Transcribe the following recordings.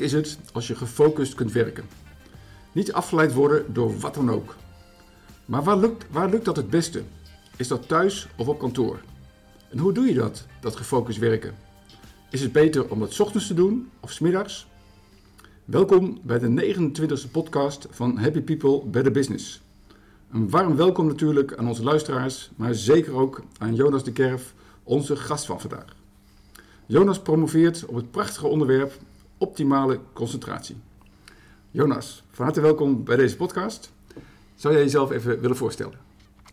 Is het als je gefocust kunt werken? Niet afgeleid worden door wat dan ook. Maar waar lukt, waar lukt dat het beste? Is dat thuis of op kantoor? En hoe doe je dat, dat gefocust werken? Is het beter om dat 's ochtends te doen of 's middags? Welkom bij de 29e podcast van Happy People Better Business. Een warm welkom natuurlijk aan onze luisteraars, maar zeker ook aan Jonas de Kerf, onze gast van vandaag. Jonas promoveert op het prachtige onderwerp optimale concentratie. Jonas, van harte welkom bij deze podcast. Zou jij jezelf even willen voorstellen?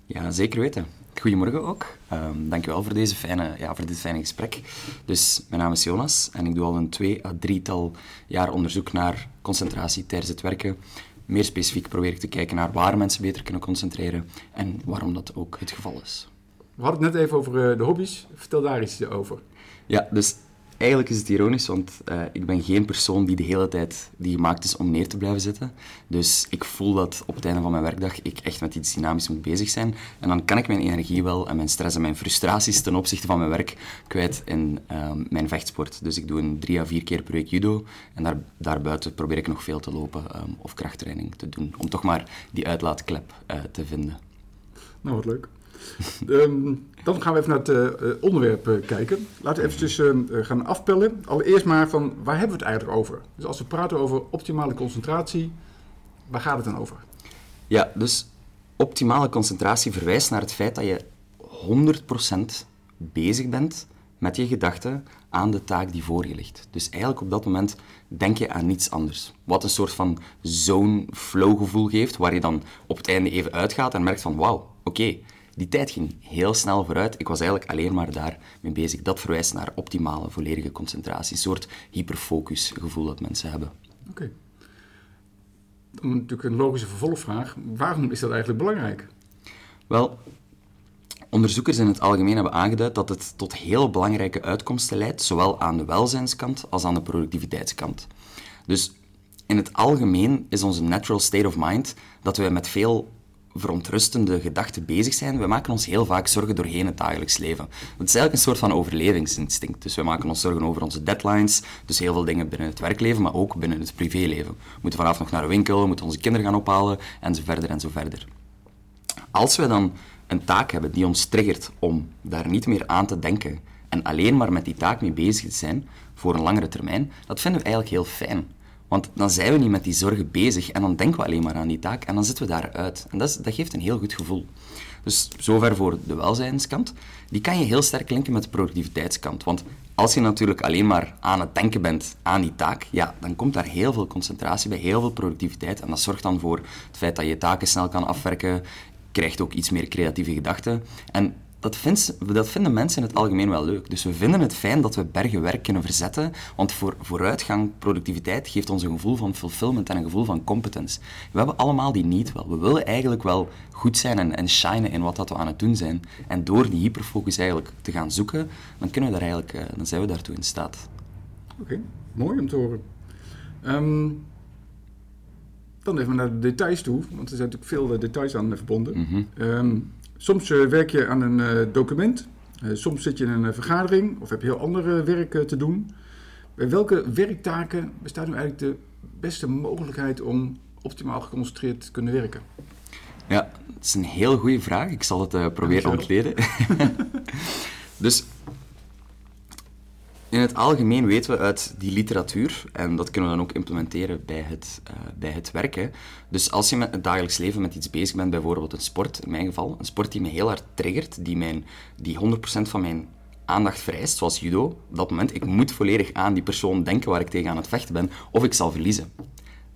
Ja, zeker weten. Goedemorgen ook. Um, dankjewel voor, deze fijne, ja, voor dit fijne gesprek. Dus, mijn naam is Jonas en ik doe al een twee à drietal jaar onderzoek naar concentratie tijdens het werken. Meer specifiek probeer ik te kijken naar waar mensen beter kunnen concentreren en waarom dat ook het geval is. We hadden het net even over eh, de hobby's. Vertel daar iets over. Ja, dus Eigenlijk is het ironisch, want uh, ik ben geen persoon die de hele tijd die gemaakt is om neer te blijven zitten. Dus ik voel dat op het einde van mijn werkdag ik echt met iets dynamisch moet bezig zijn. En dan kan ik mijn energie wel en mijn stress en mijn frustraties ten opzichte van mijn werk kwijt in uh, mijn vechtsport. Dus ik doe een drie à vier keer per week judo. En daar, daarbuiten probeer ik nog veel te lopen um, of krachttraining te doen. Om toch maar die uitlaatklep uh, te vinden. Nou, wat leuk. um, dan gaan we even naar het uh, onderwerp uh, kijken. Laten we eventjes gaan afpellen. Allereerst maar van waar hebben we het eigenlijk over? Dus als we praten over optimale concentratie, waar gaat het dan over? Ja, dus optimale concentratie verwijst naar het feit dat je 100% bezig bent met je gedachten aan de taak die voor je ligt. Dus eigenlijk op dat moment denk je aan niets anders. Wat een soort van zone flow gevoel geeft, waar je dan op het einde even uitgaat en merkt van wauw, oké, die tijd ging heel snel vooruit. Ik was eigenlijk alleen maar daarmee bezig. Dat verwijst naar optimale, volledige concentratie. Een soort hyperfocus gevoel dat mensen hebben. Oké. Okay. Dan natuurlijk een logische vervolgvraag. Waarom is dat eigenlijk belangrijk? Wel, onderzoekers in het algemeen hebben aangeduid dat het tot heel belangrijke uitkomsten leidt, zowel aan de welzijnskant als aan de productiviteitskant. Dus in het algemeen is onze natural state of mind dat we met veel verontrustende gedachten bezig zijn. We maken ons heel vaak zorgen doorheen het dagelijks leven. Het is eigenlijk een soort van overlevingsinstinct. Dus we maken ons zorgen over onze deadlines, dus heel veel dingen binnen het werkleven, maar ook binnen het privéleven. We moeten vanavond nog naar de winkel, we moeten onze kinderen gaan ophalen, en zo verder en zo verder. Als we dan een taak hebben die ons triggert om daar niet meer aan te denken en alleen maar met die taak mee bezig te zijn voor een langere termijn, dat vinden we eigenlijk heel fijn. Want dan zijn we niet met die zorgen bezig en dan denken we alleen maar aan die taak en dan zitten we daaruit. En dat, dat geeft een heel goed gevoel. Dus zover voor de welzijnskant. Die kan je heel sterk linken met de productiviteitskant. Want als je natuurlijk alleen maar aan het denken bent aan die taak, ja, dan komt daar heel veel concentratie bij, heel veel productiviteit. En dat zorgt dan voor het feit dat je taken snel kan afwerken, krijgt ook iets meer creatieve gedachten. En dat, vindt, dat, vinden mensen in het algemeen wel leuk. Dus we vinden het fijn dat we bergen werk kunnen verzetten, want voor, vooruitgang, productiviteit geeft ons een gevoel van fulfillment en een gevoel van competence. We hebben allemaal die niet wel. We willen eigenlijk wel goed zijn en, en shinen in wat dat we aan het doen zijn. En door die hyperfocus eigenlijk te gaan zoeken, dan, kunnen we daar eigenlijk, uh, dan zijn we daartoe in staat. Oké, okay, mooi om te horen. Um, dan even naar de details toe, want er zijn natuurlijk veel details aan verbonden. Mm -hmm. um, Soms uh, werk je aan een uh, document, uh, soms zit je in een vergadering of heb je heel andere werk te doen. Bij welke werktaken bestaat nu eigenlijk de beste mogelijkheid om optimaal geconcentreerd te kunnen werken? Ja, dat is een heel goede vraag. Ik zal het proberen ontleden. dus in het algemeen weten we uit die literatuur, en dat kunnen we dan ook implementeren bij het, uh, bij het werken. Dus als je met het dagelijks leven met iets bezig bent, bijvoorbeeld een sport, in mijn geval, een sport die me heel hard triggert, die, mijn, die 100% van mijn aandacht vereist, zoals judo, op dat moment, ik moet volledig aan die persoon denken waar ik tegen aan het vechten ben, of ik zal verliezen.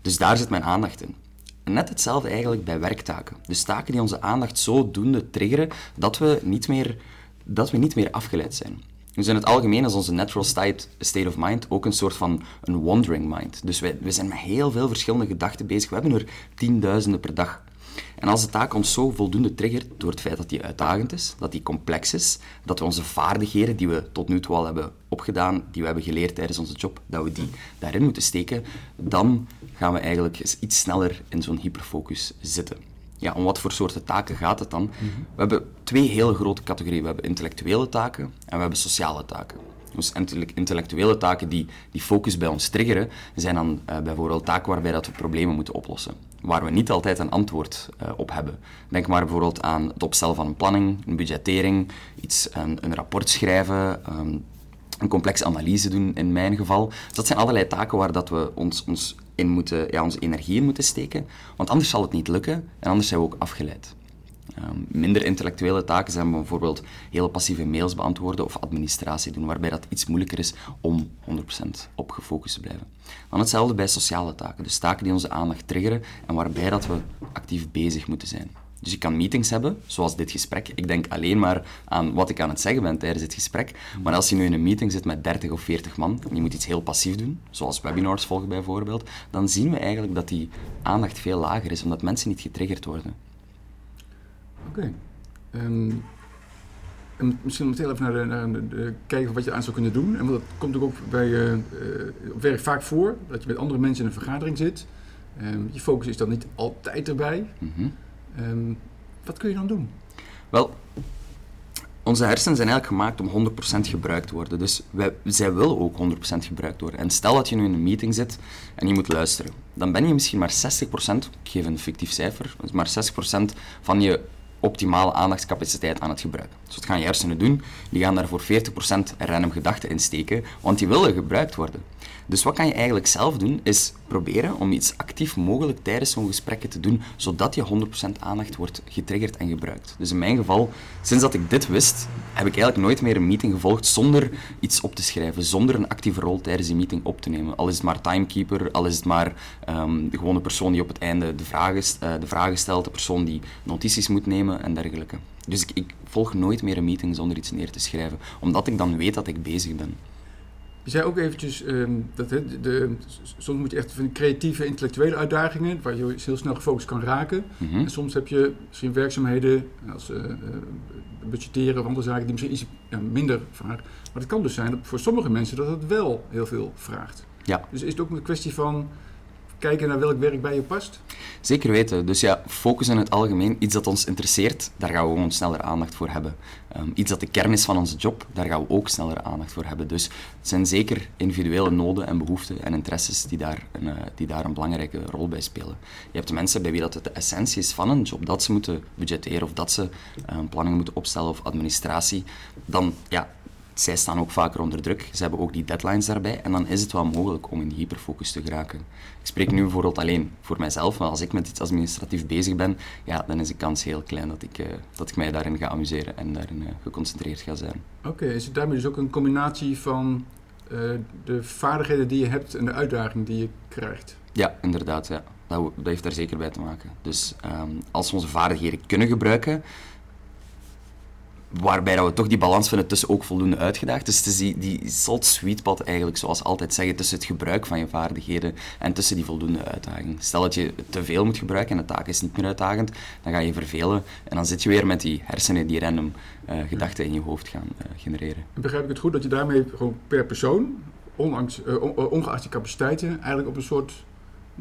Dus daar zit mijn aandacht in. net hetzelfde eigenlijk bij werktaken. Dus taken die onze aandacht zodoende triggeren dat we niet meer, dat we niet meer afgeleid zijn. Dus in het algemeen is onze natural state, state of mind ook een soort van een wandering mind. Dus wij, wij zijn met heel veel verschillende gedachten bezig. We hebben er tienduizenden per dag. En als de taak ons zo voldoende triggert door het feit dat die uitdagend is, dat die complex is, dat we onze vaardigheden die we tot nu toe al hebben opgedaan, die we hebben geleerd tijdens onze job, dat we die daarin moeten steken, dan gaan we eigenlijk iets sneller in zo'n hyperfocus zitten ja, om wat voor soorten taken gaat het dan? Mhm. We hebben twee hele grote categorieën. We hebben intellectuele taken en we hebben sociale taken. Dus intellectuele taken die die focus bij ons triggeren, zijn dan uh, bijvoorbeeld taken waarbij dat we problemen moeten oplossen. Waar we niet altijd een antwoord uh, op hebben. Denk maar bijvoorbeeld aan het opstellen van een planning, een budgettering, iets, een, een rapport schrijven, um, een complexe analyse doen in mijn geval. Dus dat zijn allerlei taken waar dat we ons, ons in moeten, ja, onze energie in moeten steken, want anders zal het niet lukken en anders zijn we ook afgeleid. Um, minder intellectuele taken zijn bijvoorbeeld hele passieve mails beantwoorden of administratie doen, waarbij dat iets moeilijker is om 100% op gefocust te blijven. Dan hetzelfde bij sociale taken, dus taken die onze aandacht triggeren en waarbij dat we actief bezig moeten zijn. Dus je kan meetings hebben, zoals dit gesprek. Ik denk alleen maar aan wat ik aan het zeggen ben tijdens het gesprek. Maar als je nu in een meeting zit met 30 of 40 man en je moet iets heel passief doen, zoals webinars volgen bijvoorbeeld, dan zien we eigenlijk dat die aandacht veel lager is, omdat mensen niet getriggerd worden. Oké. Ehm, en misschien om heel even naar, de, naar de, kijken wat je aan zou kunnen doen. En dat komt ook bij uh, op werk vaak voor, dat je met andere mensen in een vergadering zit. Um, je focus is dan niet altijd erbij. Mm Um, wat kun je dan doen? Wel, onze hersenen zijn eigenlijk gemaakt om 100% gebruikt te worden. Dus wij, zij willen ook 100% gebruikt worden. En stel dat je nu in een meeting zit en je moet luisteren. Dan ben je misschien maar 60%, ik geef een fictief cijfer, maar 60% van je optimale aandachtscapaciteit aan het gebruiken. Dus wat gaan je hersenen doen? Die gaan daar voor 40% random gedachten in steken, want die willen gebruikt worden. Dus wat kan je eigenlijk zelf doen, is proberen om iets actief mogelijk tijdens zo'n gesprekken te doen, zodat je 100% aandacht wordt getriggerd en gebruikt. Dus in mijn geval, sinds dat ik dit wist, heb ik eigenlijk nooit meer een meeting gevolgd zonder iets op te schrijven, zonder een actieve rol tijdens die meeting op te nemen. Al is het maar timekeeper, al is het maar um, de gewone persoon die op het einde de vragen, uh, de vragen stelt, de persoon die notities moet nemen en dergelijke. Dus ik, ik volg nooit meer een meeting zonder iets neer te schrijven, omdat ik dan weet dat ik bezig ben. Je zei ook eventjes um, dat de, de, soms moet je echt van creatieve, intellectuele uitdagingen, waar je heel snel gefocust kan raken. Mhm. En soms heb je misschien werkzaamheden als uh, budgetteren of andere zaken die misschien iets ja, minder vragen. Maar het kan dus zijn dat voor sommige mensen dat het wel heel veel vraagt. Ja. Dus is het ook een kwestie van kijken naar welk werk bij je past? Zeker weten. Dus ja, focus in het algemeen. Iets dat ons interesseert, daar gaan we gewoon sneller aandacht voor hebben. Um, iets dat de kern is van onze job, daar gaan we ook sneller aandacht voor hebben. Dus het zijn zeker individuele noden en behoeften en interesses die daar, een, uh, die daar een belangrijke rol bij spelen. Je hebt de mensen bij wie dat het de essentie is van een job, dat ze moeten budgetteren of dat ze uh, planningen moeten opstellen of administratie. Dan ja, zij staan ook vaker onder druk. Ze hebben ook die deadlines daarbij. En dan is het wel mogelijk om in hyperfocus te geraken. Ik spreek nu bijvoorbeeld alleen voor mijzelf, maar als ik met iets administratief bezig ben, ja, dan is de kans heel klein dat ik, uh, dat ik mij daarin ga amuseren en daarin uh, geconcentreerd ga zijn. Oké, is het daarmee dus ook een combinatie van uh, de vaardigheden die je hebt en de uitdaging die je krijgt? Ja, inderdaad. Ja. Dat, dat heeft daar zeker bij te maken. Dus um, als we onze vaardigheden kunnen gebruiken, waarbij dat we toch die balans vinden tussen ook voldoende uitgedaagd. Dus het is die, die salt sweet pot eigenlijk, zoals altijd zeggen, tussen het gebruik van je vaardigheden en tussen die voldoende uitdaging. Stel dat je te veel moet gebruiken en de taak is niet meer uitdagend, dan ga je vervelen en dan zit je weer met die hersenen die random uh, gedachten in je hoofd gaan uh, genereren. Begrijp ik het goed dat je daarmee gewoon per persoon, uh, ongeacht je capaciteiten, eigenlijk op een soort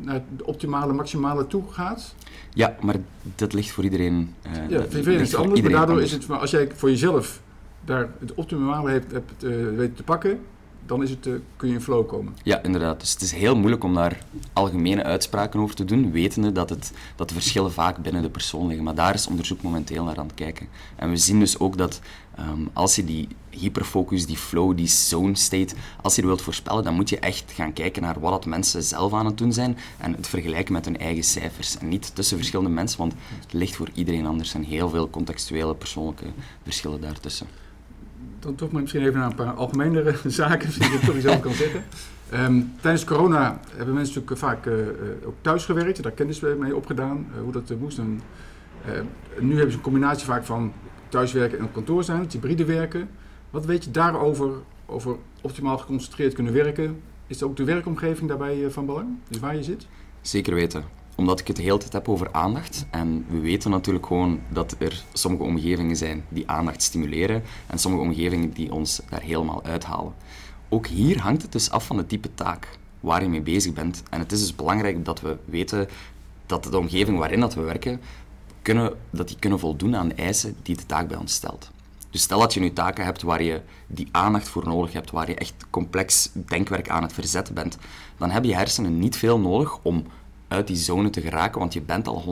naar de optimale, maximale toe gaat? Ja, maar dat ligt voor iedereen. Uh, ja, iedereen is het anders, maar daardoor is het, maar als jij voor jezelf daar het optimale hebt, hebt uh, weten te pakken, dan is het, uh, kun je in flow komen. Ja, inderdaad. Dus het is heel moeilijk om daar algemene uitspraken over te doen, wetende dat, het, dat de verschillen vaak binnen de persoon liggen. Maar daar is onderzoek momenteel naar aan het kijken. En we zien dus ook dat um, als je die hyperfocus, die flow, die zone state, als je die wilt voorspellen, dan moet je echt gaan kijken naar wat dat mensen zelf aan het doen zijn en het vergelijken met hun eigen cijfers. En niet tussen verschillende mensen, want het ligt voor iedereen anders en heel veel contextuele, persoonlijke verschillen daartussen dan toch maar misschien even naar een paar algemenere zaken, die ik toch kan zeggen. Um, tijdens corona hebben mensen natuurlijk vaak uh, ook thuis gewerkt, daar kennis mee opgedaan, hoe dat moest. Nu hebben ze een combinatie vaak van thuiswerken en op kantoor zijn, het hybride werken. Wat weet je daarover, over optimaal geconcentreerd kunnen werken? Is ook de werkomgeving daarbij van belang, dus waar je zit? Zeker weten omdat ik het de hele tijd heb over aandacht. En we weten natuurlijk gewoon dat er sommige omgevingen zijn die aandacht stimuleren en sommige omgevingen die ons daar helemaal uithalen. Ook hier hangt het dus af van het type taak waar je mee bezig bent. En het is dus belangrijk dat we weten dat de omgeving waarin dat we werken, kunnen, dat die kunnen voldoen aan de eisen die de taak bij ons stelt. Dus stel dat je nu taken hebt waar je die aandacht voor nodig hebt, waar je echt complex denkwerk aan het verzetten bent, dan heb je hersenen niet veel nodig om uit die zone te geraken, want je bent al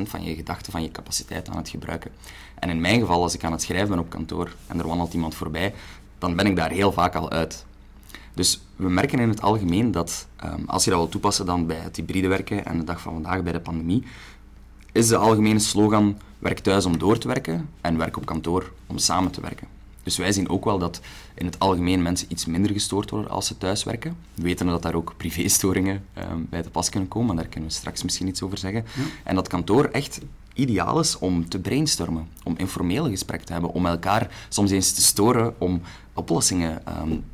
100% van je gedachten, van je capaciteit aan het gebruiken. En in mijn geval, als ik aan het schrijven ben op kantoor en er wandelt iemand voorbij, dan ben ik daar heel vaak al uit. Dus we merken in het algemeen dat, um, als je dat wil toepassen dan bij het hybride werken en de dag van vandaag bij de pandemie, is de algemene slogan werk thuis om door te werken en werk op kantoor om samen te werken. Dus wij zien ook wel dat in het algemeen mensen iets minder gestoord worden als ze thuis werken. We weten dat daar ook privéstoringen um, bij te pas kunnen komen, maar daar kunnen we straks misschien iets over zeggen. En dat kantoor echt ideaal is om te brainstormen, om informele gesprekken te hebben, om elkaar soms eens te storen, om oplossingen um,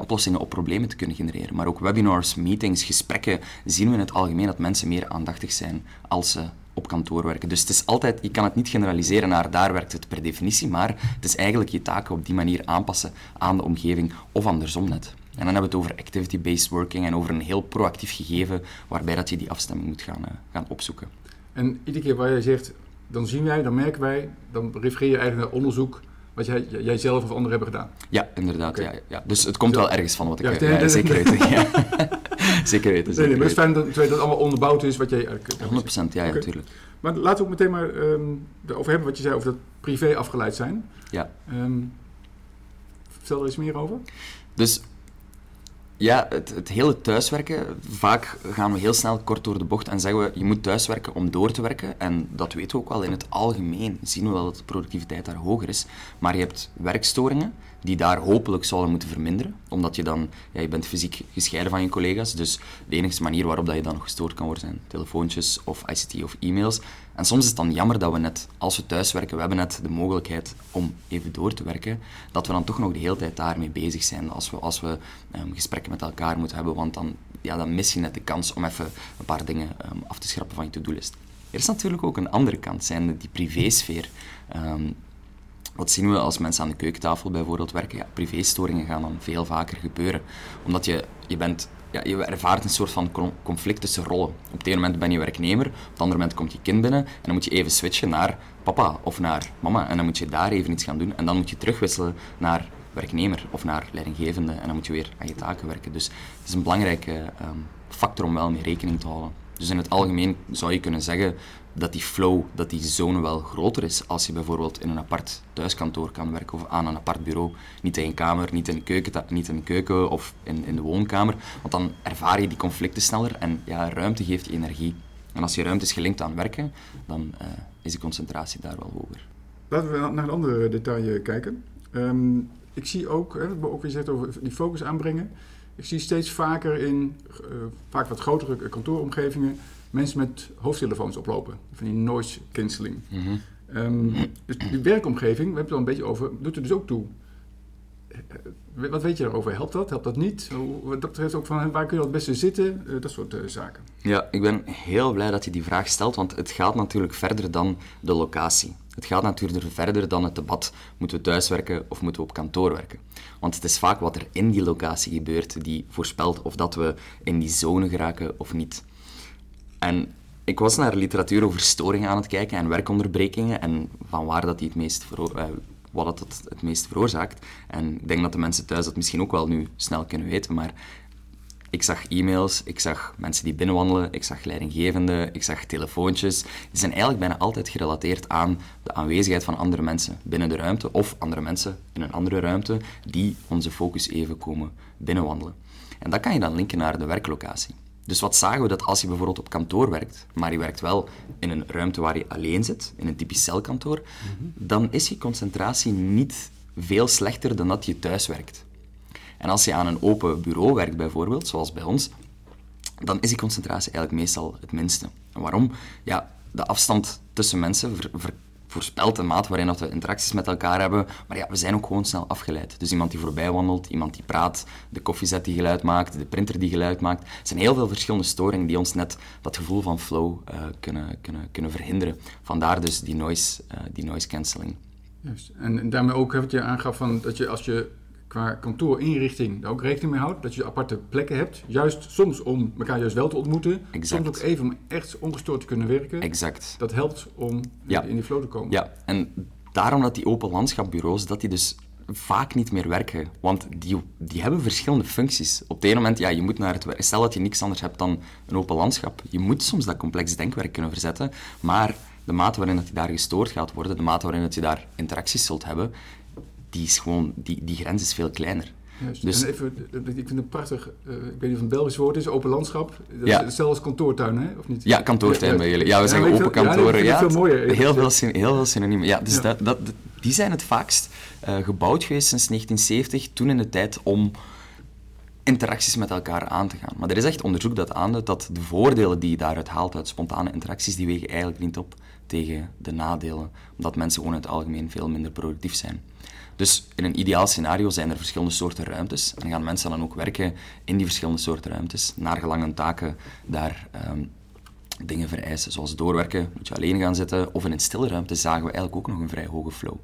oplossingen op problemen te kunnen genereren. Maar ook webinars, meetings, gesprekken zien we in het algemeen dat mensen meer aandachtig zijn als ze op kantoor werken. Dus het is altijd, je kan het niet generaliseren naar daar werkt het per definitie, maar het is eigenlijk je taken op die manier aanpassen aan de omgeving of andersom net. En dan hebben we het over activity-based working en over een heel proactief gegeven waarbij dat je die afstemming moet gaan, uh, gaan opzoeken. En iedere keer waar jij zegt, dan zien wij, dan merken wij, dan refereer je eigenlijk naar onderzoek wat jij, jij zelf of anderen hebben gedaan. Ja, inderdaad. Ja, ja. Dus het komt wel ergens van wat ik... Ja, ja, zeker weten. Zeker weten. nee, nee, maar het is fijn dat, dat het allemaal onderbouwd is wat jij... 100% ja, ja, natuurlijk. Maar laten we ook meteen maar um, erover hebben wat je zei over dat privé afgeleid zijn. Ja. Um, vertel er eens meer over. Dus ja, het, het, hele thuiswerken, vaak gaan we heel snel kort door de bocht en zeggen we, je moet thuiswerken om door te werken. En dat weten we ook wel, in het algemeen zien we wel dat de productiviteit daar hoger is. Maar je hebt werkstoringen die daar hopelijk zouden moeten verminderen, omdat je dan, ja, je bent fysiek gescheiden van je collega's, dus de enige manier waarop dat je dan nog gestoord kan worden zijn telefoontjes of ICT of e-mails. En soms is het dan jammer dat we net, als we thuiswerken, we hebben net de mogelijkheid om even door te werken, dat we dan toch nog de hele tijd daarmee bezig zijn als we, als we um, gesprekken met elkaar moeten hebben, want dan, ja, dan mis je net de kans om even een paar dingen um, af te schrappen van je to-do-list. Er is natuurlijk ook een andere kant, zijn die privésfeer. Um, wat zien we als mensen aan de keukentafel bijvoorbeeld werken? Ja, privéstoringen gaan dan veel vaker gebeuren. Omdat je, je bent ja, je ervaart een soort van conflict tussen rollen. Op het ene moment ben je werknemer, op het andere moment komt je kind binnen en dan moet je even switchen naar papa of naar mama en dan moet je daar even iets gaan doen en dan moet je terugwisselen naar werknemer of naar leidinggevende en dan moet je weer aan je taken werken. Dus het is een belangrijke um, factor om wel mee rekening te houden. Dus in het algemeen zou je kunnen zeggen dat die flow, dat die zone wel groter is als je bijvoorbeeld in een apart thuiskantoor kan werken of aan een apart bureau. Niet in een kamer, niet in de keuken, niet in de keuken of in, in de woonkamer. Want dan ervaar je die conflicten sneller en ja, ruimte geeft je energie. En als je ruimte is gelinkt aan werken, dan uh, is de concentratie daar wel hoger. Laten we naar een ander detail kijken. Um, ik zie ook, hè, we ook weer gezegd over die focus aanbrengen. Ik zie steeds vaker in uh, vaak wat grotere kantooromgevingen mensen met hoofdtelefoons oplopen. Van die noise cancelling. Mm um, dus die werkomgeving, we hebben het al een beetje over, doet er dus ook toe. Eh, wat weet je daarover? Helpt dat? Helpt dat niet? Dat betreft ook van waar kun je het beste zitten? Uh, dat soort zaken. Ja, ik ben heel blij dat je die vraag stelt, want het gaat natuurlijk verder dan de locatie. Het gaat natuurlijk verder dan het debat, moeten we thuiswerken of moeten we op kantoor werken? Want het is vaak wat er in die locatie gebeurt die voorspelt of dat we in die zone geraken of niet. En ik was naar literatuur over storingen aan het kijken en werkonderbrekingen en van waar dat het meest uh, wat het, het meest veroorzaakt. En ik denk dat de mensen thuis dat misschien ook wel nu snel kunnen weten, maar ik zag e-mails, ik zag mensen die binnenwandelen, ik zag leidinggevenden, ik zag telefoontjes. Die zijn eigenlijk bijna altijd gerelateerd aan de aanwezigheid van andere mensen binnen de ruimte of andere mensen in een andere ruimte die onze focus even komen binnenwandelen. En dat kan je dan linken naar de werklocatie. Dus wat zagen we dat als je bijvoorbeeld op kantoor werkt, maar je werkt wel in een ruimte waar je alleen zit, in een typisch celkantoor, dan is je concentratie niet veel slechter dan dat je thuis werkt. En als je aan een open bureau werkt bijvoorbeeld, zoals bij ons, dan is die concentratie eigenlijk meestal het minste. En waarom? Ja, de afstand tussen mensen voorspelt de maat waarin we interacties met elkaar hebben. Maar ja, we zijn ook gewoon snel afgeleid. Dus iemand die voorbij wandelt, iemand die praat, de koffiezet die geluid maakt, de printer die geluid maakt. Er zijn heel veel verschillende storingen die ons net dat gevoel van flow uh, kunnen, kunnen, kunnen verhinderen. Vandaar dus die noise, uh, die noise cancelling. Juist. En, daarmee ook wat je aangaf van dat je als je qua kantoorinrichting daar ook rekening mee houdt. Dat je aparte plekken hebt. Juist soms om elkaar juist wel te ontmoeten. Exact. Soms ook even om echt ongestoord te kunnen werken. Exact. Dat helpt om in die flow te komen. Ja, en daarom dat die open landschapbureaus, dat die dus vaak niet meer werken. Want die, die hebben verschillende functies. Op het ene moment, ja, je moet naar het werk. Stel dat je niks anders hebt dan een open landschap. Je moet soms dat complex denkwerk kunnen verzetten, maar de mate waarin dat je daar gestoord gaat worden, de mate waarin dat je daar interacties zult hebben, die, is gewoon, die, die grens is veel kleiner. Dus, en even, ik vind het prachtig, uh, ik weet niet of het een Belgisch woord is, open landschap. Dat ja. is hetzelfde als kantoortuin, hè? Of niet? Ja, kantoortuin bij jullie. Ja, we zeggen open kantoren. Ja, veel mooier. Heel veel, heel veel synoniemen. Ja, dus Dat, dat, die zijn het vaakst uh, gebouwd geweest sinds 1970, toen in de tijd om interacties met elkaar aan te gaan. Maar er is echt onderzoek dat aanduidt dat de voordelen die je daaruit haalt uit spontane interacties, die wegen eigenlijk niet op tegen de nadelen, omdat mensen gewoon in het algemeen veel minder productief zijn. Dus in een ideaal scenario zijn er verschillende soorten ruimtes en gaan mensen dan ook werken in die verschillende soorten ruimtes, naar gelang hun taken daar um, dingen vereisen, zoals doorwerken, moet je alleen gaan zitten, of in een stille ruimte zagen we eigenlijk ook nog een vrij hoge flow.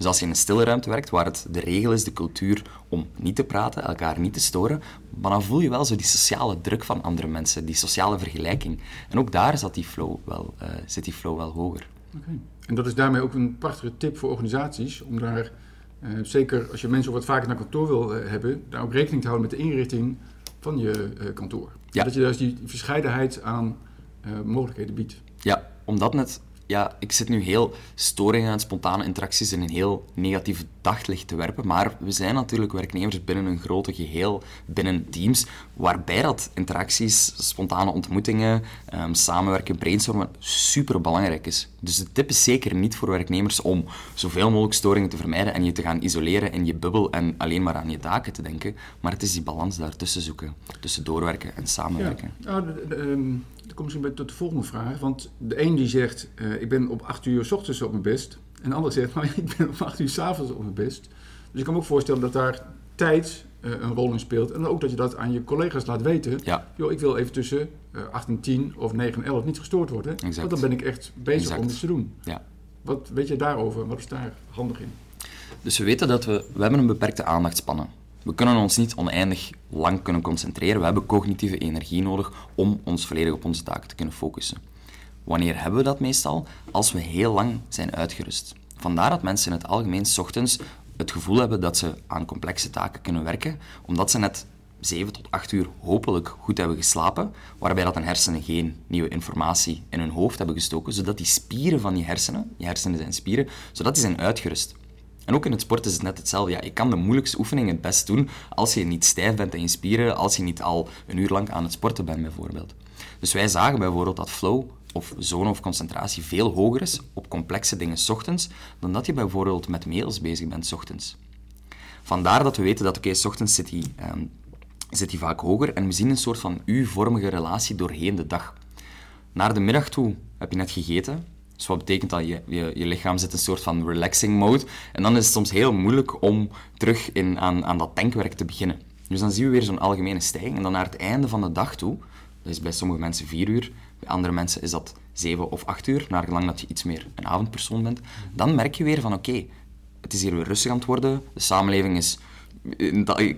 Dus als je in een stille ruimte werkt, waar het de regel is, de cultuur, om niet te praten, elkaar niet te storen, maar dan voel je wel zo die sociale druk van andere mensen, die sociale vergelijking. En ook daar zat die flow wel, uh, zit die flow wel hoger. Okay. En dat is daarmee ook een prachtige tip voor organisaties, om daar, uh, zeker als je mensen wat vaker naar kantoor wil uh, hebben, daar ook rekening te houden met de inrichting van je kantoor. Ja. Dat je dus die verscheidenheid aan mogelijkheden biedt. Ja, omdat net ja, ik zit nu heel storingen en spontane interacties in een heel negatief daglicht te werpen. Maar we zijn natuurlijk werknemers binnen een grote geheel, binnen teams, waarbij dat interacties, spontane ontmoetingen, um, samenwerken, brainstormen super belangrijk is. Dus de tip is zeker niet voor werknemers om zoveel mogelijk storingen te vermijden en je te gaan isoleren in je bubbel en alleen maar aan je taken te denken. Maar het is die balans daartussen zoeken, tussen doorwerken en samenwerken. Ja, nou, ehm, dan kom ik tot de volgende vraag. Want de een die zegt, uh, ik ben op 8 uur s ochtends op mijn best. En de ander zegt, nou, ik ben op 8 uur s avonds op mijn best. Dus ik kan me ook voorstellen dat daar tijd uh, een rol in speelt. En ook dat je dat aan je collega's laat weten. Ja. Joh, ik wil even tussen uh, 8 en 10 of 9 en 11 niet gestoord worden. Exact. Want dan ben ik echt bezig exact. om iets te doen. Ja. Wat weet je daarover? Wat is daar handig in? Dus we weten dat we, we hebben een beperkte aandachtspannen we kunnen ons niet oneindig lang kunnen concentreren. We hebben cognitieve energie nodig om ons volledig op onze taken te kunnen focussen. Wanneer hebben we dat meestal? Als we heel lang zijn uitgerust. Vandaar dat mensen in het algemeen s ochtends het gevoel hebben dat ze aan complexe taken kunnen werken, omdat ze net 7 tot 8 uur hopelijk goed hebben geslapen, waarbij dat hun hersenen geen nieuwe informatie in hun hoofd hebben gestoken, zodat die spieren van die hersenen, die hersenen zijn spieren, zodat die zijn uitgerust. En ook in het sport is het net hetzelfde. Ja, je kan de moeilijkste oefening het best doen als je niet stijf bent in je spieren, als je niet al een uur lang aan het sporten bent bijvoorbeeld. Dus wij zagen bijvoorbeeld dat flow of zone of concentratie veel hoger is op complexe dingen ochtends dan dat je bijvoorbeeld met mails bezig bent ochtends. Vandaar dat we weten dat, oké, s ochtends zit die, ehm, zit die vaak hoger en we zien een soort van U-vormige relatie doorheen de dag. Naar de middag toe heb je net gegeten, dus wat betekent dat? Je, je, lichaam zit in een soort van relaxing mode. En dan is het soms heel moeilijk om terug in, aan, aan dat tankwerk te beginnen. Dus dan zien we weer zo'n algemene stijging. En dan naar het einde van de dag toe, dat is bij sommige mensen vier uur, bij andere mensen is dat zeven of acht uur, naar gelang dat je iets meer een avondpersoon bent. Dan merk je weer van oké, het is hier weer rustig aan het worden, de samenleving is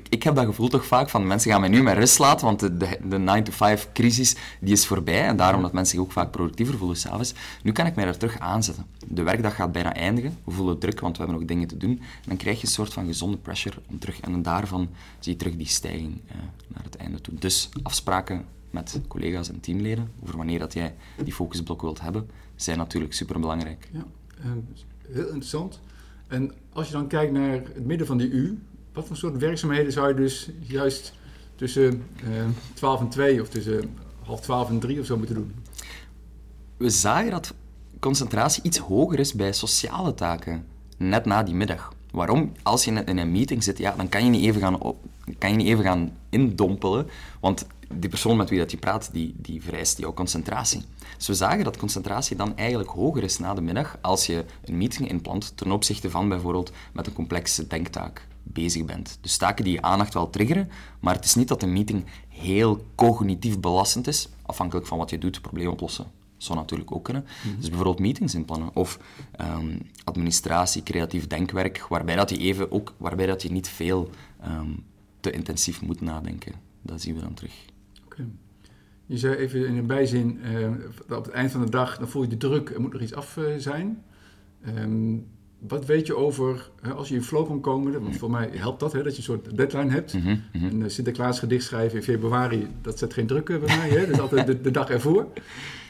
ik heb dat gevoel toch vaak van mensen gaan mij nu met rust laten, want de, de, de 9-to-5 crisis die is voorbij en daarom dat mensen zich ook vaak productiever voelen s'avonds. Nu kan ik mij er terug aanzetten. De werkdag gaat bijna eindigen, we voelen druk, want we hebben nog dingen te doen. En dan krijg je een soort van gezonde pressure om terug, en daarvan zie je terug die stijging eh, naar het einde toe. Dus afspraken met collega's en teamleden over wanneer dat jij die focusblok wilt hebben, zijn natuurlijk super belangrijk. Ja, uh, heel interessant. En als je dan kijkt naar het midden van die U, wat voor soort werkzaamheden zou je dus juist tussen uh, eh, 12 en 2 of tussen half 12 en 3 of zo moeten doen? We zagen dat concentratie iets hoger is bij sociale taken, net na die middag. Waarom? Als je in een meeting zit, ja, dan kan je niet even gaan, op, kan je niet even gaan indompelen, want die persoon met wie dat je praat, die, die vereist jouw concentratie. Dus we zagen dat concentratie dan eigenlijk hoger is na de middag als je een meeting inplant ten opzichte van bijvoorbeeld met een complexe denktaak bezig bent. Dus taken die je aandacht wel triggeren, maar het is niet dat een meeting heel cognitief belastend is, afhankelijk van wat je doet, probleem oplossen. Dat zou natuurlijk ook kunnen. Mhm. Dus bijvoorbeeld meetings inplannen of um, administratie, creatief denkwerk, waarbij, dat je, even ook, waarbij dat je niet veel um, te intensief moet nadenken. Dat zien we dan terug. Okay. Je zei even in een bijzin, uh, op het eind van de dag dan voel je de druk, er moet nog iets af uh, zijn. Um, wat weet je over, hè, als je in flow kan komen, want voor mij helpt dat, hè, dat je een soort deadline hebt. Mhm, mhm. Een uh, Sinterklaas gedicht schrijven in februari, dat zet geen druk eh, bij mij, hè? dat is altijd de, de dag ervoor.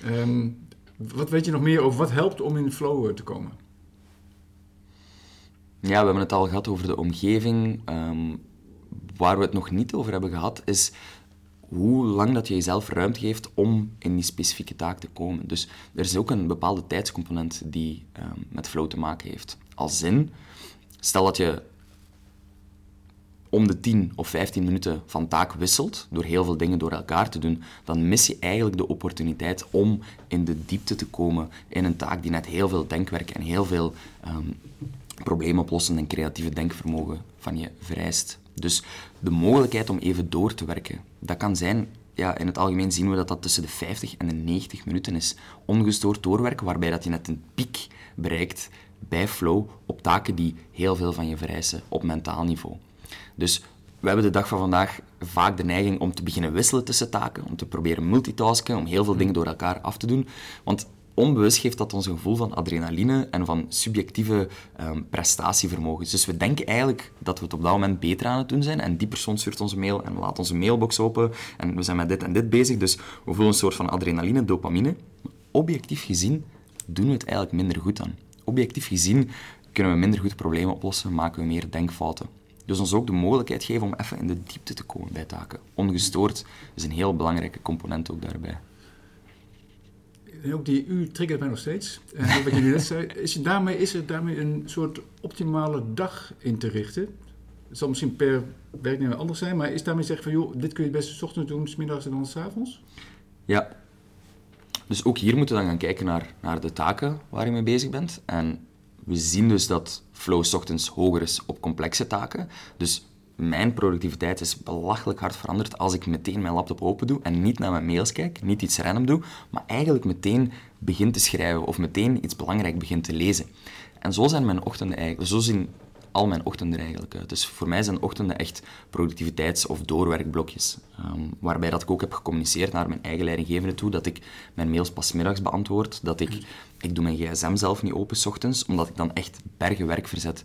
Ehm, wat weet je nog meer over wat helpt om in flow eh, te komen? Ja, we hebben het al gehad over de omgeving. Ehm, waar we het nog niet over hebben gehad, is hoe lang dat je jezelf ruimte geeft om in die specifieke taak te komen. Dus er is ook een bepaalde tijdscomponent die ehm, met flow te maken heeft. Als zin, stel dat je om de 10 of 15 minuten van taak wisselt, door heel veel dingen door elkaar te doen, dan mis je eigenlijk de opportuniteit om in de diepte te komen in een taak die net heel veel denkwerk en heel veel um, probleemoplossend en creatieve denkvermogen van je vereist. Dus de mogelijkheid om even door te werken, dat kan zijn, ja, in het algemeen zien we dat dat tussen de 50 en de 90 minuten is. Ongestoord doorwerken, waarbij dat je net een piek bereikt bij flow op taken die heel veel van je vereisen op mentaal niveau. Dus we hebben de dag van vandaag vaak de neiging om te beginnen wisselen tussen taken, om te proberen multitasken, om heel veel dingen door elkaar af te doen. Want onbewust geeft dat ons een gevoel van adrenaline en van subjectieve um, prestatievermogens. Dus we denken eigenlijk dat we het op dat moment beter aan het doen zijn en die persoon stuurt onze mail en we laten onze mailbox open en we zijn met dit en dit bezig. Dus we voelen een soort van adrenaline, dopamine. Objectief gezien doen we het eigenlijk minder goed dan. Objectief gezien kunnen we minder goed problemen oplossen, maken we meer denkfouten. Dus ons ook de mogelijkheid geven om even in de diepte te komen bij taken. Ongestoord is een heel belangrijke component ook daarbij. En ook die U triggert mij nog steeds. En wat je net zei, is, daarmee, is er daarmee een soort optimale dag in te richten? Het zal misschien per werknemer anders zijn, maar is daarmee zeggen van joh, dit kun je best s ochtends doen, s middags en dan s avonds? Ja. Dus ook hier moeten we dan gaan kijken naar, naar de taken waar je mee bezig bent. En we zien dus dat flow ochtends hoger is op complexe taken. Dus mijn productiviteit is belachelijk hard veranderd als ik meteen mijn laptop open doe en niet naar mijn mails kijk, niet iets random doe, maar eigenlijk meteen begin te schrijven of meteen iets belangrijk begin te lezen. En zo zijn mijn ochtenden eigenlijk, zo zien al mijn ochtenden eigenlijk uit. Dus voor mij zijn ochtenden echt productiviteits- of doorwerkblokjes. Um, waarbij dat ik ook heb gecommuniceerd naar mijn eigen leidinggevende toe, dat ik mijn mails pas middags beantwoord, dat ik, ik doe mijn gsm zelf niet open s ochtends, omdat ik dan echt bergen werk verzet.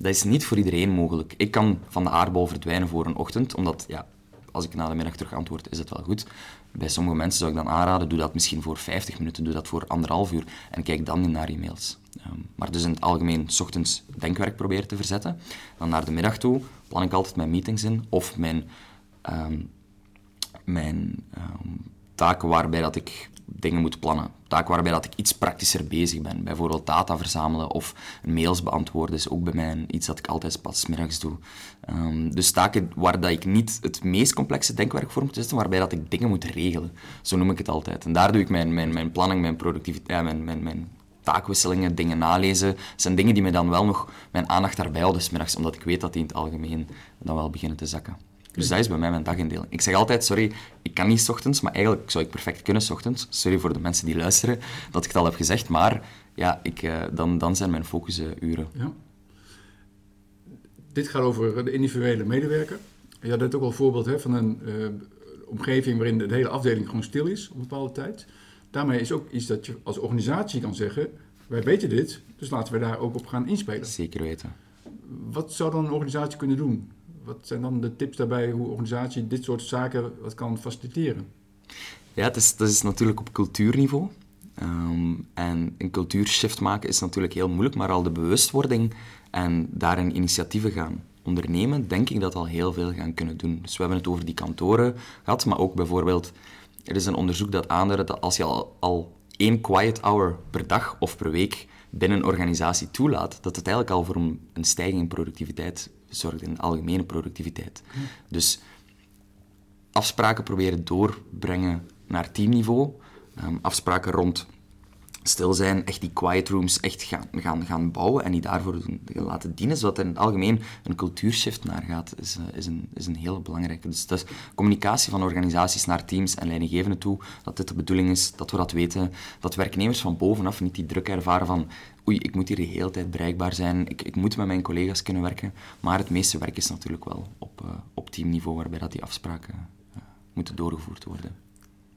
Dat is niet voor iedereen mogelijk. Ik kan van de aardbol verdwijnen voor een ochtend, omdat ja, als ik na de middag terug antwoord, is het wel goed. Bij sommige mensen zou ik dan aanraden, doe dat misschien voor 50 minuten, doe dat voor anderhalf uur en kijk dan naar e-mails. Um, maar dus in het algemeen, s ochtends denkwerk proberen te verzetten. Dan naar de middag toe plan ik altijd mijn meetings in of mijn, um, mijn um, taken waarbij dat ik dingen moet plannen. Taken waarbij dat ik iets praktischer bezig ben. Bijvoorbeeld data verzamelen of mails beantwoorden is ook bij mij iets dat ik altijd pas middags doe. Um, dus taken waar dat ik niet het meest complexe denkwerk voor moet zetten, waarbij dat ik dingen moet regelen. Zo noem ik het altijd. En daar doe ik mijn, mijn, mijn planning, mijn productiviteit, mijn, mijn, mijn taakwisselingen, dingen nalezen, zijn dingen die me dan wel nog mijn aandacht daarbij houden middags, omdat ik weet dat die in het algemeen dan wel beginnen te zakken. Dus dat is bij mij mijn dagindeling. Ik zeg altijd, sorry, ik kan niet s ochtends, maar eigenlijk zou ik perfect kunnen s ochtends. Sorry voor de mensen die luisteren dat ik het al heb gezegd, maar ja, ik, uh, dan, dan zijn mijn focusuren. Ja. Dit gaat over de individuele medewerker. Je had net ook al een voorbeeld hè, van een uh, omgeving waarin de hele afdeling gewoon stil is op een bepaalde tijd. Daarmee is ook iets dat je als organisatie kan zeggen, wij weten dit, dus laten we daar ook op gaan inspelen. Zeker weten. Wat zou dan een organisatie kunnen doen? Wat zijn dan de tips daarbij hoe organisatie dit soort zaken wat kan faciliteren? Ja, het is, dat is natuurlijk op cultuurniveau. Um, en een cultuurshift maken is natuurlijk heel moeilijk, maar al de bewustwording en daarin initiatieven gaan ondernemen, denk ik dat al heel veel gaan kunnen doen. Dus we hebben het over die kantoren gehad, maar ook bijvoorbeeld, er is een onderzoek dat aanduidt dat als je al, al één quiet hour per dag of per week binnen een organisatie toelaat, dat het eigenlijk al voor een, een stijging in productiviteit zorgt, in algemene productiviteit. Dus afspraken proberen doorbrengen naar teamniveau, um, afspraken rond stil zijn, echt die quiet rooms echt gaan, gaan, gaan bouwen en die daarvoor laten dienen, zodat er in het algemeen een cultuurshift naar gaat, is, uh, is, een, is een hele belangrijke. Dus dat communicatie van organisaties naar teams en leidinggevenden toe, dat dit de bedoeling is, dat we dat weten, dat werknemers van bovenaf niet die druk ervaren van oei, ik moet hier de hele tijd bereikbaar zijn, ik, ik moet met mijn collega's kunnen werken, maar het meeste werk is natuurlijk wel op, uh, op teamniveau, waarbij dat die afspraken uh, moeten doorgevoerd worden.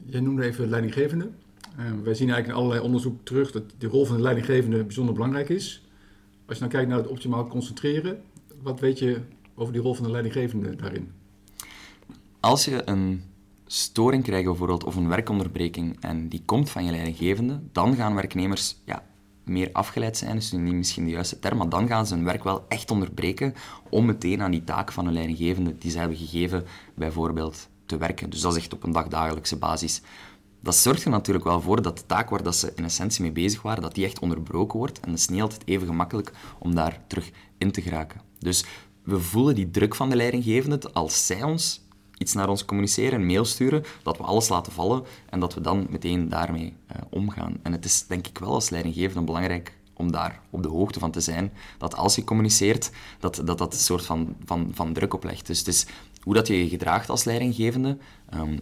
Je noemde even leidinggevende. Uh, wij zien eigenlijk in allerlei onderzoek terug dat de rol van de leidinggevende bijzonder belangrijk is. Als je dan kijkt naar het optimaal concentreren, wat weet je over die rol van de leidinggevende daarin? Als je een storing krijgt bijvoorbeeld, of een werkonderbreking, en die komt van je leidinggevende, dan gaan werknemers ja, meer afgeleid zijn, dus niet misschien de juiste term, maar dan gaan ze hun werk wel echt onderbreken om meteen aan die taak van een leidinggevende die ze hebben gegeven, bijvoorbeeld te werken. Dus dat is echt op een dagdagelijkse basis. Dat zorgt er natuurlijk wel voor dat de taak waar dat ze in essentie mee bezig waren, dat die echt onderbroken wordt. En het is niet altijd even gemakkelijk om daar terug in te geraken. Dus we voelen die druk van de leidinggevende als zij ons iets naar ons communiceren, een mail sturen, dat we alles laten vallen en dat we dan meteen daarmee uh, omgaan. En het is denk ik wel als leidinggevende belangrijk om daar op de hoogte van te zijn, dat als je communiceert, dat dat, dat een soort van, van, van druk oplegt. Dus het is hoe dat je je gedraagt als leidinggevende, um,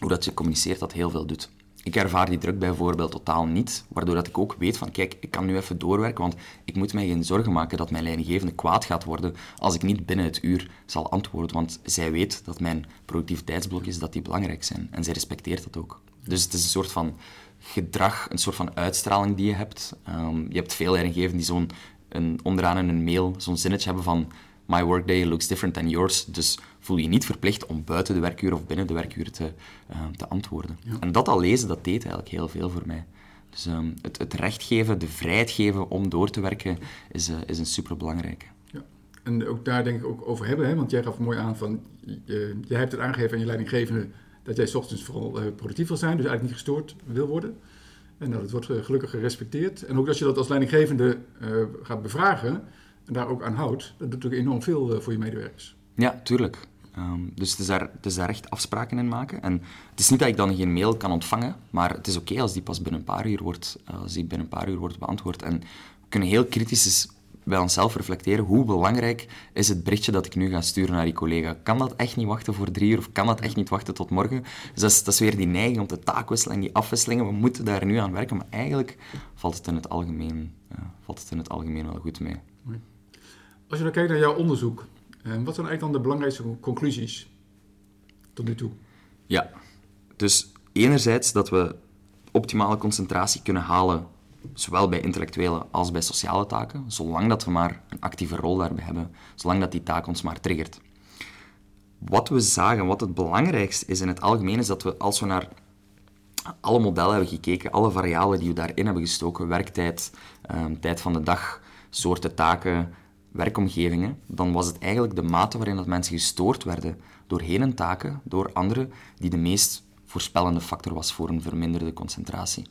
hoe dat je communiceert, dat heel veel doet. Ik ervaar die druk bijvoorbeeld totaal niet, waardoor dat ik ook weet van kijk, ik kan nu even doorwerken, want ik moet mij geen zorgen maken dat mijn leidinggevende kwaad gaat worden als ik niet binnen het uur zal antwoorden, want zij weet dat mijn productiviteitsblokjes dat die belangrijk zijn en zij respecteert dat ook. Dus het is een soort van gedrag, een soort van uitstraling die je hebt. Um, je hebt veel leidinggevenden die zo'n onderaan in een mail zo'n zinnetje hebben van my workday looks different than yours. Dus voel je niet verplicht om buiten de werkuur of binnen de werkuur te, uh, te antwoorden. En dat al lezen, dat deed eigenlijk heel veel voor mij. Dus um, het, het recht geven, de vrijheid geven om door te werken, is, uh, is een superbelangrijke. Ja. En ook daar denk ik ook over hebben, hè? want jij gaf mooi aan van, je, jij hebt het aangegeven aan je leidinggevende dat jij s ochtends vooral uh, productief wil zijn, dus eigenlijk niet gestoord wil worden. En dat het wordt gelukkig gerespecteerd. En ook als je dat als leidinggevende gaat bevragen, en daar ook aan houdt, dat doet natuurlijk enorm veel eh, voor je medewerkers. Ja, tuurlijk. Um, dus het is, daar, het is daar echt afspraken in maken. En het is niet dat ik dan geen mail kan ontvangen, maar het is oké als die pas binnen een paar uur wordt, eh, als die binnen een paar uur wordt beantwoord. En we kunnen heel kritisch bij onszelf reflecteren hoe belangrijk is het berichtje dat ik nu ga sturen naar die collega. Kan dat echt niet wachten voor drie uur of kan dat echt niet wachten tot morgen? Dus dat is, dat is weer die neiging om te taakwisselen en die afwisselingen. We moeten daar nu aan werken, maar eigenlijk valt het in het algemeen, uh, valt het in het algemeen wel goed mee. Als je dan kijkt naar jouw onderzoek, eh, wat zijn eigenlijk dan de belangrijkste conclusies tot nu toe? Ja, dus enerzijds dat we optimale concentratie kunnen halen, zowel bij intellectuele als bij sociale taken, zolang dat we maar een actieve rol daarbij hebben, zolang dat die taak ons maar triggert. Wat we zagen, wat het belangrijkste is in het algemeen, is dat we als we naar alle modellen hebben gekeken, alle variabelen die we daarin hebben gestoken, werktijd, ehm, tijd van de dag, soorten taken, werkomgevingen, dan was het eigenlijk de mate waarin dat mensen gestoord werden door een taken, door anderen, die de meest voorspellende factor was voor een verminderde concentratie.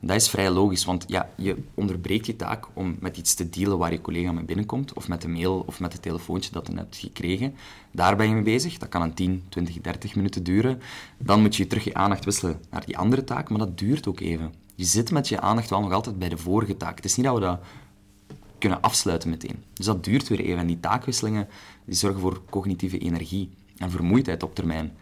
dat is vrij logisch, want ja, je onderbreekt je taak om met iets te dealen waar je collega mee binnenkomt, of met de mail of met het telefoontje dat je hebt gekregen. Daar ben je mee bezig. Dat kan een 10, 20, 30 minuten duren. Dan moet je terug je aandacht wisselen naar die andere taak, maar dat duurt ook even. Je zit met je aandacht wel nog altijd bij de vorige taak. Het is niet dat we dat kunnen afsluiten meteen. Dus dat duurt weer even. En die taakwisselingen die zorgen voor cognitieve energie en vermoeidheid op termijn.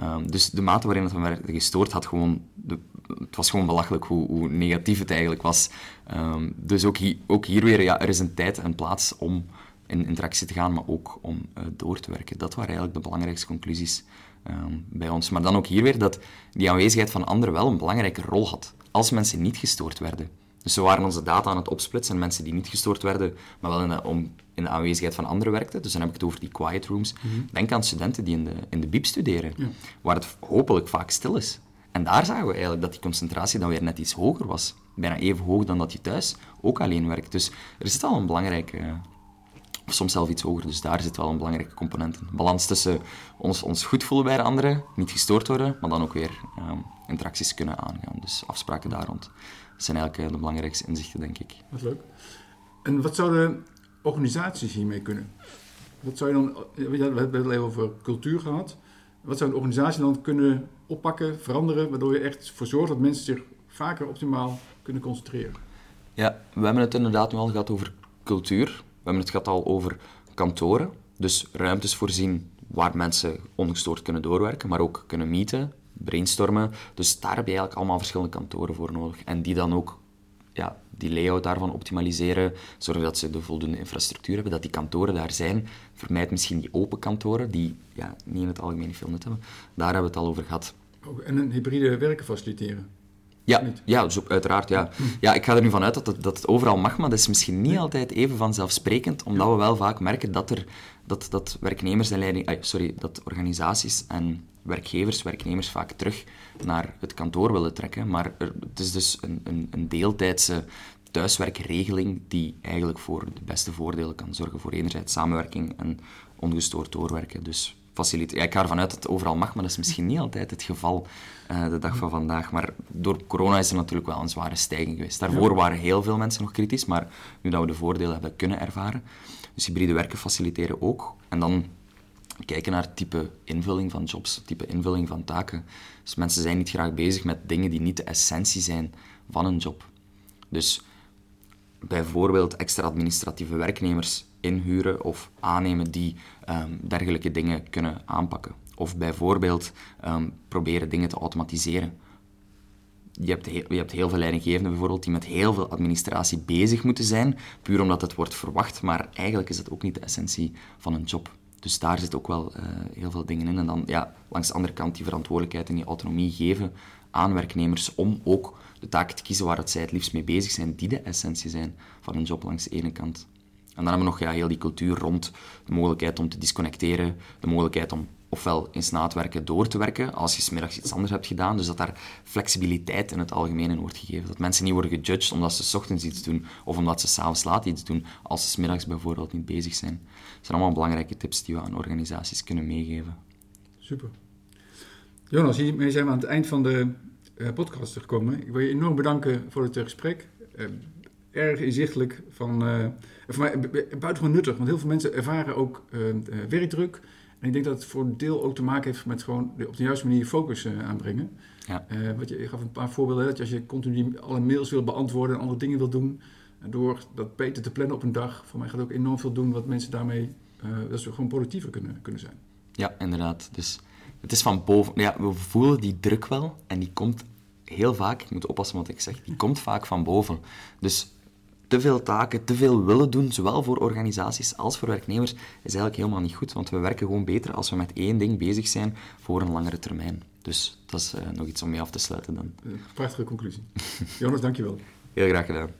Um, dus de mate waarin het me gestoord had gewoon... De, het was gewoon belachelijk hoe, hoe, negatief het eigenlijk was. Um, dus ook ook hier weer, ja, er is een tijd en plaats om in interactie te gaan, maar ook om uh, door te werken. Dat waren eigenlijk de belangrijkste conclusies um, bij ons. Maar dan ook hier weer dat die aanwezigheid van anderen wel een belangrijke rol had. Als mensen niet gestoord werden. Dus we waren onze data aan het opsplitsen en mensen die niet gestoord werden, maar wel in de, om, in de aanwezigheid van anderen werkten. Dus dan heb ik het over die quiet rooms. Mhm. Denk aan studenten die in de, in de bieb studeren, waar het hopelijk vaak stil is. En daar zagen we eigenlijk dat die concentratie dan weer net iets hoger was. Bijna even hoog dan dat je thuis ook alleen werkt. Dus er zit al een belangrijke, of soms zelfs iets hoger, dus daar zit wel een belangrijke component in. Balans tussen ons, ons goed voelen bij de anderen, niet gestoord worden, maar dan ook weer um, interacties kunnen aangaan. Dus afspraken daar rond. Dat zijn eigenlijk eh, de belangrijkste inzichten, denk ik. Dat is leuk. En wat zouden organisaties hiermee kunnen? Wat zou je dan, we hebben het even over cultuur gehad. Wat zou een organisatie dan kunnen oppakken, veranderen, waardoor je echt voor zorgt dat mensen zich vaker optimaal kunnen concentreren? Ja, we hebben het inderdaad nu al gehad over cultuur. We hebben het gehad al over kantoren. Dus ruimtes voorzien waar mensen ongestoord kunnen doorwerken, maar ook kunnen meeten, brainstormen. Dus daar heb je eigenlijk allemaal verschillende kantoren voor nodig. En die dan ook ja, die layout daarvan optimaliseren, zorgen dat ze de voldoende infrastructuur hebben, dat die kantoren daar zijn. Vermijd misschien die open kantoren, die ja, niet in het algemeen veel nut hebben. Daar hebben we het al over gehad. En een hybride werken faciliteren. Ja, ja dus uiteraard. Ja. ja, ik ga er nu vanuit dat het, dat het overal mag, maar dat is misschien niet altijd even vanzelfsprekend, omdat we wel vaak merken dat, er, dat, dat werknemers en leiding, sorry, dat organisaties en werkgevers, werknemers vaak terug naar het kantoor willen trekken. Maar er, het is dus een, een, een deeltijdse thuiswerkregeling die eigenlijk voor de beste voordelen kan zorgen voor enerzijds samenwerking en ongestoord doorwerken. Dus faciliteren. Ja, ik ga ervan uit dat het overal mag, maar dat is misschien niet altijd het geval uh, de dag van vandaag. Maar door corona is er natuurlijk wel een zware stijging geweest. Daarvoor ja. waren heel veel mensen nog kritisch, maar nu dat we de voordelen hebben kunnen ervaren. Dus hybride werken faciliteren ook. En dan kijken naar type invulling van jobs, type invulling van taken. Dus mensen zijn niet graag bezig met dingen die niet de essentie zijn van een job. Dus bijvoorbeeld extra administratieve werknemers inhuren of aannemen die um, dergelijke dingen kunnen aanpakken. Of bijvoorbeeld um, proberen dingen te automatiseren. Je hebt, heel, je hebt heel veel leidinggevenden bijvoorbeeld die met heel veel administratie bezig moeten zijn, puur omdat het wordt verwacht, maar eigenlijk is dat ook niet de essentie van een job. Dus daar zit ook wel uh, heel veel dingen in. En dan ja, langs de andere kant die verantwoordelijkheid en die autonomie geven aan werknemers om ook de taken te kiezen waar het zij het liefst mee bezig zijn, die de essentie zijn van een job langs de ene kant. En dan hebben we nog ja, heel die cultuur rond de mogelijkheid om te disconnecteren, de mogelijkheid om ofwel het werken door te werken, als je smiddags iets anders hebt gedaan. Dus dat daar flexibiliteit in het algemeen in wordt gegeven. Dat mensen niet worden gejudged omdat ze s ochtends iets doen, of omdat ze s'avonds laat iets doen, als ze smiddags bijvoorbeeld niet bezig zijn. Dat zijn allemaal belangrijke tips die we aan organisaties kunnen meegeven. Super. Jonas, hiermee zijn we aan het eind van de uh, podcast gekomen. Ik wil je enorm bedanken voor het gesprek. Uh, erg inzichtelijk van, voor mij buitengewoon nuttig, want heel veel mensen ervaren ook werkdruk. En ik denk dat het voor een deel ook te maken heeft met gewoon op de juiste manier focus aanbrengen. Ja. wat je, je gaf een paar voorbeelden, dat als je continu alle mails wil beantwoorden en andere dingen wil doen, door dat beter te plannen op een dag, voor mij gaat ook enorm veel doen wat mensen daarmee, dat ze gewoon productiever kunnen, kunnen zijn. Ja, inderdaad. Dus het is van boven. Ja, we voelen die druk wel en die komt heel vaak, ik moet oppassen wat ik zeg, die komt vaak van boven. Dus te veel taken, te veel willen doen, zowel voor organisaties als voor werknemers, is eigenlijk helemaal niet goed. Want we werken gewoon beter als we met één ding bezig zijn voor een langere termijn. Dus dat is uh, nog iets om mee af te sluiten dan. Prachtige conclusie. Jonas, dankjewel. Heel graag gedaan.